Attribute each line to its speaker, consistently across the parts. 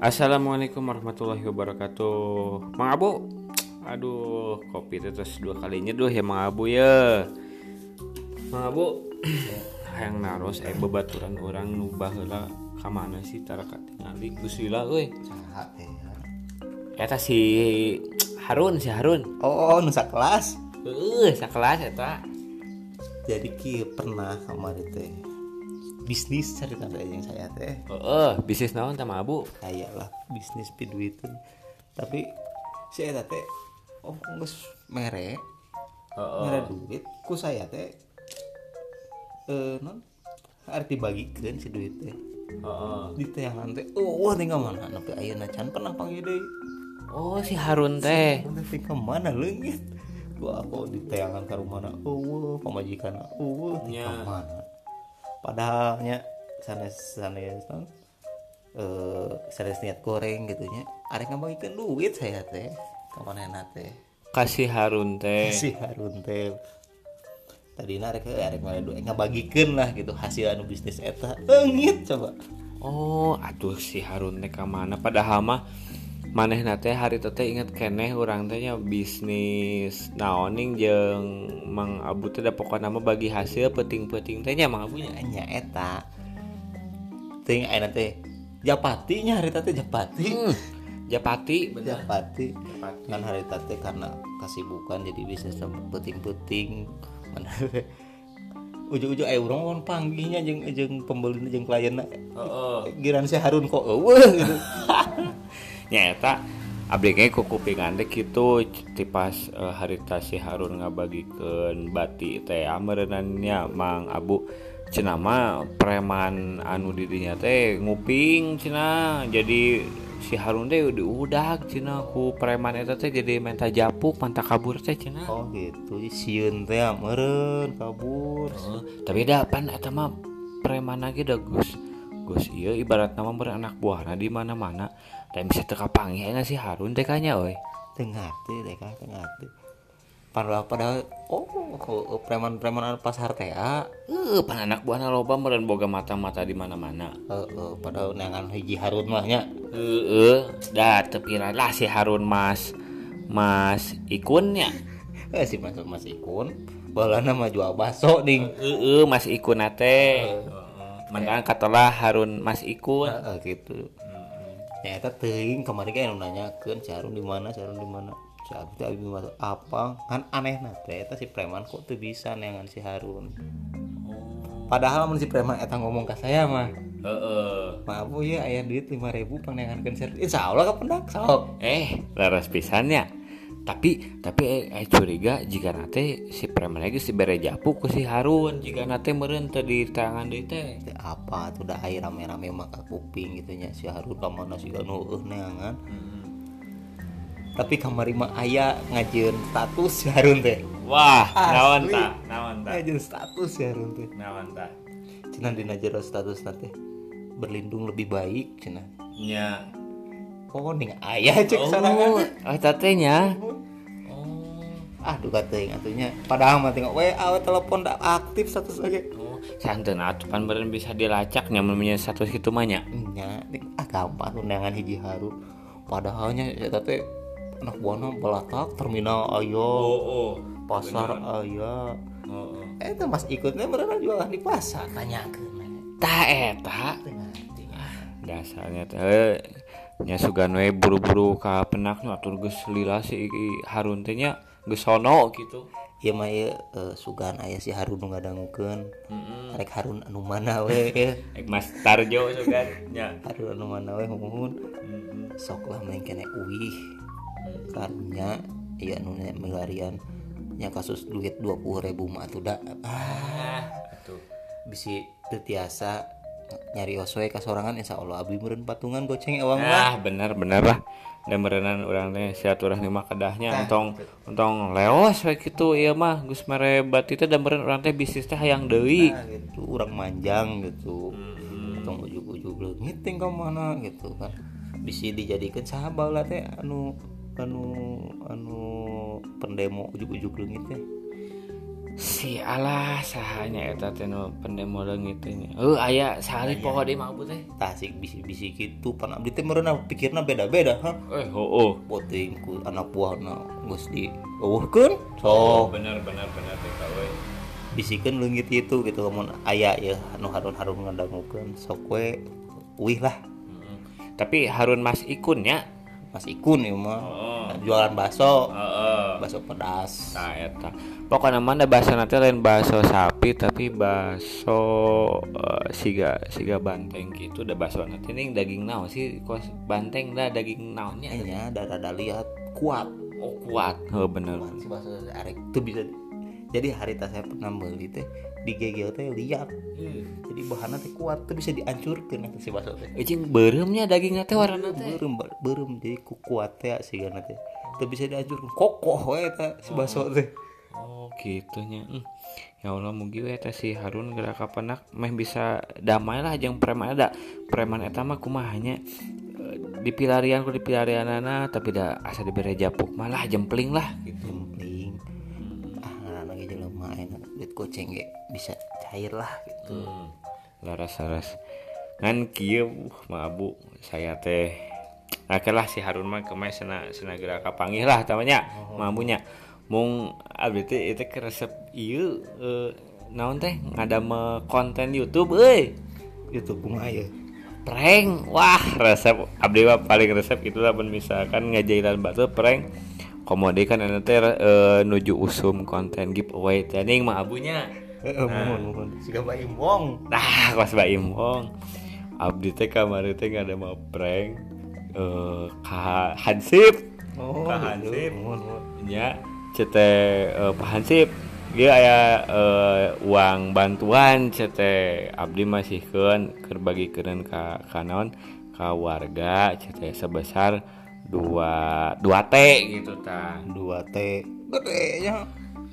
Speaker 1: Assalamualaikum warahmatullahi wabarakatuh. Mang Abu? Aduh kopi terus dua kali nyeduh ya Mang Abu ya. Mang Abu Yang naros eh bebaturan orang nubah lah Kamana sih? Tara katingali Gusila euy.
Speaker 2: Ya.
Speaker 1: Eta si Harun si Harun.
Speaker 2: Oh, nusa kelas.
Speaker 1: Heeh sakelas. Eta.
Speaker 2: Jadi ki pernah kamari teh bisnis cari tanda yang saya teh.
Speaker 1: Heeh bisnis naon Mang Abu
Speaker 2: kayak lah bisnis piduitan tapi si eta teh oh geus mere
Speaker 1: Heeh.
Speaker 2: mere duit ku saya teh eh non harus dibagikeun si duit teh.
Speaker 1: Heeh.
Speaker 2: Di teh teh oh wah tinggal mana nepi ayeuna can pernah panggil deui.
Speaker 1: Oh si Harun teh.
Speaker 2: Udah tinggal mana leungit? Gua aku di tayangan ke rumah oh pamajikan oh
Speaker 1: Nya.
Speaker 2: tinggal mana padahalnya sanes sanes non eh sanes niat goreng gitunya ada ngabagikan duit saya teh. Ke mana teh?
Speaker 1: Kasih Harun teh.
Speaker 2: Si Harun teh. Tadi narek arek ngale duit ngabagikeun lah gitu hasil anu bisnis eta. Leungit coba.
Speaker 1: Oh, aduh si Harun teh ka mana padahal mah manehna teh hari teh inget keneh urang teh nya bisnis naoning jeung Mang Abu teh da mah bagi hasil penting-penting teh nya Mang Abu nya.
Speaker 2: eta ting ayeuna teh japati nya hari teh japati
Speaker 1: Hmm, Japati bener.
Speaker 2: japati
Speaker 1: Japati.
Speaker 2: kan hari teh karena kasibukan jadi bisnis penting-penting mana ujung-ujung eh urang kan panggihnya jeung jeung pembeli jeung klienna
Speaker 1: Heeh.
Speaker 2: giran si Harun kok eueuh gitu
Speaker 1: nyaeta Abg kukupingan gitu tipas e, uh, haritasi Harun ngabagiken bati teh merenannya Mang Abu. Cenama preman anu dirinya teh nguping Cina. Jadi si Harun teh diudak Cina ku preman itu teh jadi menta japuk mantak kabur teh Cina.
Speaker 2: Oh gitu. Siun teh meren kabur.
Speaker 1: Oh, tapi dapan eta mah preman lagi dagus Gus ieu ibarat nama beranak buahna di mana-mana. Dan bisa teka panggih si Harun? Kanya euy
Speaker 2: tengah deh kan tengah teh padahal padahal oh oh, preman-preman pasar teh ah
Speaker 1: Heeh, pan anak buahna loba meureun boga mata-mata di mana-mana.
Speaker 2: Heeh, padahal neangan hiji Harun mah nya.
Speaker 1: Heeh, da tepira lah si Harun Mas. Mas Ikunnya.
Speaker 2: eh si Mas Mas Ikun. Balana mah jual bakso ding.
Speaker 1: Heeh, Mas Ikun teh. Menang katalah Harun Mas Ikun.
Speaker 2: Heeh, gitu. Ya eta teuing kemarin kan nanyakeun si Harun di mana? Harun di mana? Harun abi masuk. Apa? Kan aneh teh eta si preman kok tuh bisa neangan si Harun. Padahal mun si preman eta ngomong ke saya mah.
Speaker 1: Heeh.
Speaker 2: maaf Bu, ya aya duit 5000 pang Harun insya Allah kependak sok.
Speaker 1: Eh, laras pisannya. Tapi tapi eh, curiga jika nate si preman lagi si bere japuk ku si Harun jika nate meureun teu di tangan deui teh.
Speaker 2: Teh apa tuh udah air rame-rame maka kuping gitu nya si Harun sih kan eueuh neangan tapi kamari mah aya ngajeun status si Harun teh
Speaker 1: Wah, naon ta? Naon ta?
Speaker 2: ngajeun status si Harun teh
Speaker 1: Naon ta?
Speaker 2: cenah dina jero status nanti berlindung lebih baik cenah
Speaker 1: Nya.
Speaker 2: Oh. ning aya cek
Speaker 1: oh. Tatenya.
Speaker 2: ah duka teuing atunya padahal mah tengok WA we telepon tak aktif status lagi
Speaker 1: Oh, santen atuh pan beren bisa dilacak nyamun punya satu kitu mah nya.
Speaker 2: nya ah gampang undangan hiji Harun padahalnya eta teh anak buahna balatak terminal ayo.
Speaker 1: Oh.
Speaker 2: pasar aya
Speaker 1: Oh,
Speaker 2: eta mas ikutnya beneran jualan di pasar. Tanyakeun
Speaker 1: Ta eta
Speaker 2: teu ngerti
Speaker 1: dasarnya teh nya sugan we buru-buru ka penaknya atur geus lila si Harun teh nya geus sono gitu.
Speaker 2: Ieu mah ieu eh, sugan aya si Harun nu ngadangukeun
Speaker 1: Heeh.
Speaker 2: arek Harun anu mana we ieu.
Speaker 1: Ek Mas Tarjo sugan nya.
Speaker 2: Harun anu mana we muhun sok lah main kene uih karunya iya anu nya milarian nya kasus duit 20.000 ribu mah atuh da ah
Speaker 1: Atuh.
Speaker 2: bisi teu tiasa nyari osoe kasorangan insya Allah abdi meureun patungan goceng ewang
Speaker 1: Ah,
Speaker 2: lah
Speaker 1: bener bener lah. Dan berenan urang teh silaturahmi mah kedahnya. Entong entong leos we kitu ieu mah. Geus mere bati teh dan beren urang teh bisnis teh hayang deui.
Speaker 2: Nah, gitu. Urang manjang gitu. Atau ujuk-ujuk leungit ting ka mana gitu kan. Bisa dijadikan sahabat lah teh anu anu anu pendemo ujuk-ujuk leungit teh
Speaker 1: si alah sahanya eta teh pendemo leungit nya. Heuh aya sehari poho di mah teh.
Speaker 2: tasik bisi-bisi gitu pan abdi teh meureuh pikirna beda-beda ha
Speaker 1: Eh heuh.
Speaker 2: poting ku anak buahna geus di eueuhkeun so
Speaker 1: benar benar benar teh kawe.
Speaker 2: bisikeun leungit itu gitu lamun aya ya anu harun-harun ngadangukeun sok we uih lah
Speaker 1: Tapi Harun Mas Ikunnya.
Speaker 2: Mas Ikun ya mah
Speaker 1: Oh.
Speaker 2: jualan bakso
Speaker 1: Heeh.
Speaker 2: Bakso pedas.
Speaker 1: Nah, eta. Pokoknya mana bakso nanti lain bakso sapi tapi bakso eh, siga siga banteng gitu udah bakso nanti. Nih daging naon sih? Kos banteng dah daging naonnya?
Speaker 2: Nya ada ada lihat. Kuat.
Speaker 1: Oh kuat. Oh bener.
Speaker 2: Si bakso arek. Tuh bisa jadi hari tas saya pernah beli teh di GGL teh lihat jadi bahannya teh kuat tuh bisa dihancurkan eta si bakso teh.
Speaker 1: Ecing beremnya dagingnya teh warna teh.
Speaker 2: Berem berem. Jadi ku kuat teh sih teh tuh bisa dihancurkan kokoh we eta si bakso teh.
Speaker 1: Oh gitunya. Hmm. ya Allah mugi we eta si Harun gerak kapanak meh bisa damai lah jeung preman ada preman eta mah kumahanya eh, di pilarian ku di pilarianana tapi da asa dibere japuk malah jempling lah gitu.
Speaker 2: Jempling ah ngaranna ge jelema enak duit goceng ge bisa cair lah gitu.
Speaker 1: Laras-laras. Ngan kieu uh, mabu saya teh lah si Harun mah kemarin sena sena gerak kapanggih lah tamanya mabunya mung abdi teh itu ke resep ieu eh, naon teh ngadame konten YouTube euy.
Speaker 2: Itu bunga ya
Speaker 1: prank wah resep abdi mah paling resep itu lah mun misalkan ngajailan batu prank. Komodi kan anu teh eh, nuju usum konten giveaway teh ning mah abunya. Nah, pas Mbak Imong. Abdi teh kamari teh ada mau prank ka Hansip.
Speaker 2: oh gitu.
Speaker 1: Hansip.
Speaker 2: mohon
Speaker 1: Nya cete eh, Pak Hansip. Dia aya eh, uang bantuan cete Abdi masihkeun keur bagikeun ka ka naon ka warga cete sebesar dua dua T gitu ta.
Speaker 2: dua T gede nya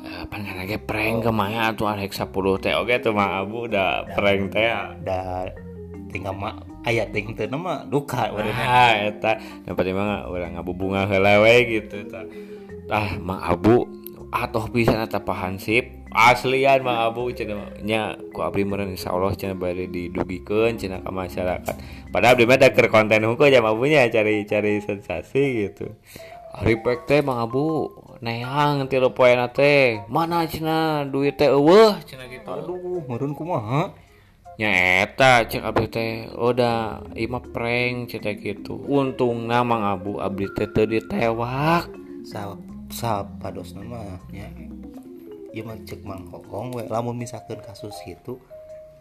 Speaker 1: Eh, pan lagi prank ke mana tuh Alex 10 teh oke tuh mah abu udah prank teh
Speaker 2: da tinggal mak ayat ting teu nama duka waduh
Speaker 1: Ah, eta dapat mah orang ngabubunga heula we gitu tah. Tah Mang Abu atoh pisan eta Pak Hansip. Aslian Mang Abu cenah nya ku abdi meureun insyaallah cenah bari didugikeun cenah ka masyarakat. Padahal abdi mah da keur konten hukum Mang Abunya cari-cari sensasi gitu. Hari pek teh Mang Abu neang tilu poena teh. Mana cenah duit teh eueuh cenah gitu.
Speaker 2: aduh meureun kumaha
Speaker 1: nya eta cek abdi teh udah ima prank cerita gitu. Untung Mang abu abdi teh teu ditewak.
Speaker 2: Sa sa pados nama nya. Ieu mah cek mang kokong we lamun misalkan kasus gitu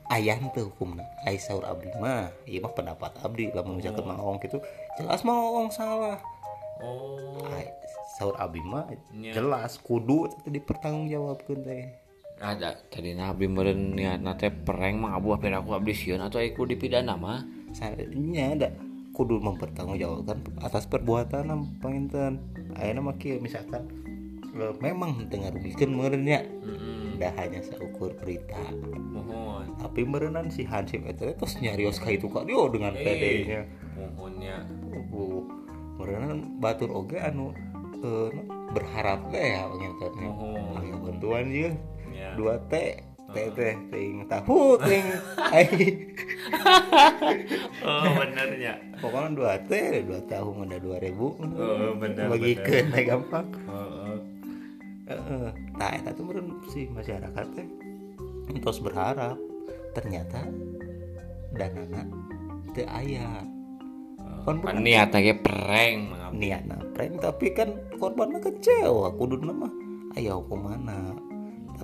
Speaker 2: ayah teu hukumna ai saur abdi mah. Ieu mah pendapat abdi lamun misalkan mang kokong gitu jelas mang kokong salah.
Speaker 1: Oh.
Speaker 2: Ai saur abdi mah jelas kudu teh dipertanggungjawabkeun teh
Speaker 1: ada tadi nabi meren niat nate prank Mang abu apa aku abdi sieun atau aku dipidana mah?
Speaker 2: Salahnya ada kudu mempertanggungjawabkan atas perbuatan panginten. Ayeuna mah kieu misalkan e, memang dengar bikin meureunnya dah hanya seukur berita.
Speaker 1: Mohon.
Speaker 2: Tapi merenan si Hansip eta terus nyarios ka itu ka? Dia dengan pedenya.
Speaker 1: mohonnya.
Speaker 2: Bu merenan batur oge anu eh, berharap deh ya pangintennya
Speaker 1: mohon.
Speaker 2: Aya bantuan ieu
Speaker 1: ya
Speaker 2: dua T. Teh teh ting tahu ting ai
Speaker 1: oh benernya.
Speaker 2: Pokoknya dua T dua tahun ada dua ribu.
Speaker 1: Oh bener
Speaker 2: bagi ke gampang.
Speaker 1: Heeh.
Speaker 2: Heeh. nah itu tuh meren si masyarakat teh terus berharap ternyata danana teu aya. Kan
Speaker 1: Pan niat lagi prank
Speaker 2: niatna prank tapi kan korbannya kecewa kudu mah ayo mana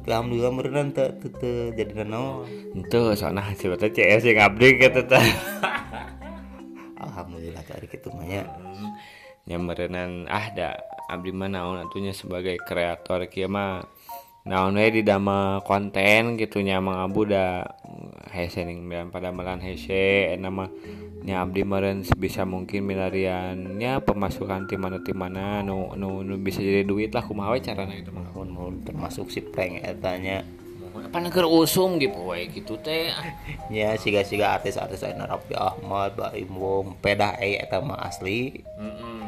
Speaker 2: alhamdulillah merenan teu teu teu jadi naon
Speaker 1: Itu soalnya teh CS yang abdi gitu teh.
Speaker 2: alhamdulillah cari gitu mah ya
Speaker 1: Nyamerenan ah da abdi mah naon atunya sebagai kreator kieu mah naon we di dama konten gitu nya Mang Abu da hese ning bian pada melan hese eta mah nya abdi meureun sebisa mungkin milariannya pemasukan ti mana ti mana nu, nu nu bisa jadi duit lah kumaha we carana gitu mah.
Speaker 2: Mohon mohon termasuk si prank etanya.
Speaker 1: Apa keur usum gitu we gitu teh.
Speaker 2: ya siga siga artis-artis lain Raffi Ahmad Baim Wong pedah eh eta mah asli.
Speaker 1: Heeh.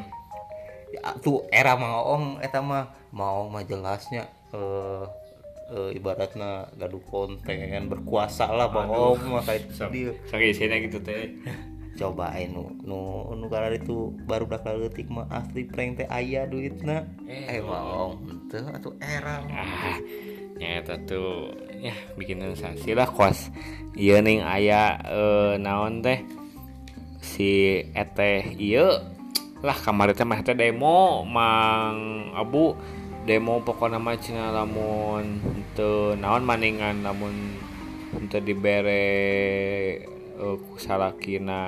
Speaker 2: ya, tuh era maong eta mah. Maong mah jelasnya eh eh, ibaratnya gaduh konten berkuasa lah bang om maka itu dia.
Speaker 1: sakit sini gitu teh
Speaker 2: cobain. Nu nu nu karena itu baru bakal letik mah asli prank teh ayah duitna. Eh om itu atau era.
Speaker 1: Ah nyata tuh ya bikin sensasi lah kuas. Iya ning aya eh, naon teh? Si eteh iya lah kamar teh mah teh demo mang abu. Demo pokoknya mah cina lamun teu naon maningan lamun teu dibere eh, ku salakina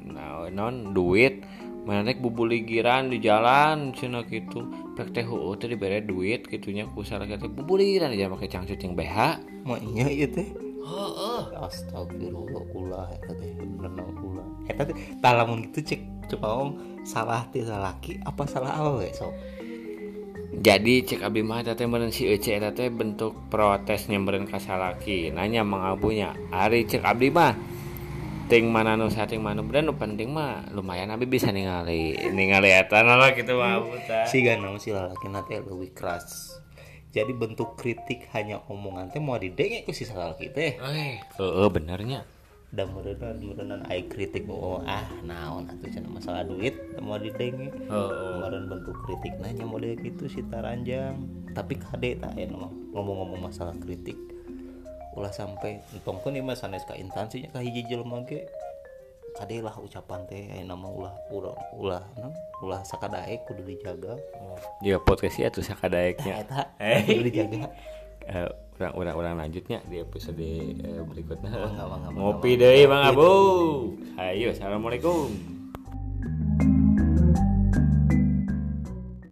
Speaker 1: naon naon duit. Mana rek bubuligiran di jalan cina gitu. Pek teh heueuh teh dibere duit gitunya ku salakina teh bubuligiran aja make cangcut yang BH
Speaker 2: mah iya ieu teh.
Speaker 1: Heeh.
Speaker 2: Astagfirullah ulah eta teh bener ulah eta teh tah lamun gitu cek coba om salah teh salaki apa salah awewe sok?
Speaker 1: Jadi cek abdi mah eta teh meureun si Ece eta teh bentuk protes nyamperin ka salaki. Nanya mang abunya ari cek abdi mah ting mana nu sating mana bener nu penting mah lumayan abi bisa ningali ningali eta lah gitu mah
Speaker 2: si ganong si lalaki teh lebih keras. Jadi bentuk kritik hanya omongan teh mau didengek ku si lalaki teh.
Speaker 1: Eh heeh benernya.
Speaker 2: Dan merenan merenan ai kritik oh ah naon atuh cenah masalah duit mau didengek.
Speaker 1: Heeh.
Speaker 2: Bentuk kritik nanya model gitu si taranjang. Tapi kade tak ya ngomong-ngomong masalah kritik ulah sampai entong pun mah sanes ka instansinya ka hiji jelema ge. Lah ucapan teh aya nama ulah ulah ulah naon ulah sakadaek kudu dijaga.
Speaker 1: Dia podcast ya tuh
Speaker 2: nah
Speaker 1: sakadaeknya.
Speaker 2: Eta
Speaker 1: Eh.
Speaker 2: kudu dijaga.
Speaker 1: Eh, orang orang orang lanjutnya di episode eh, berikutnya.
Speaker 2: Bangga,
Speaker 1: ngopi deh bang abu ayo assalamualaikum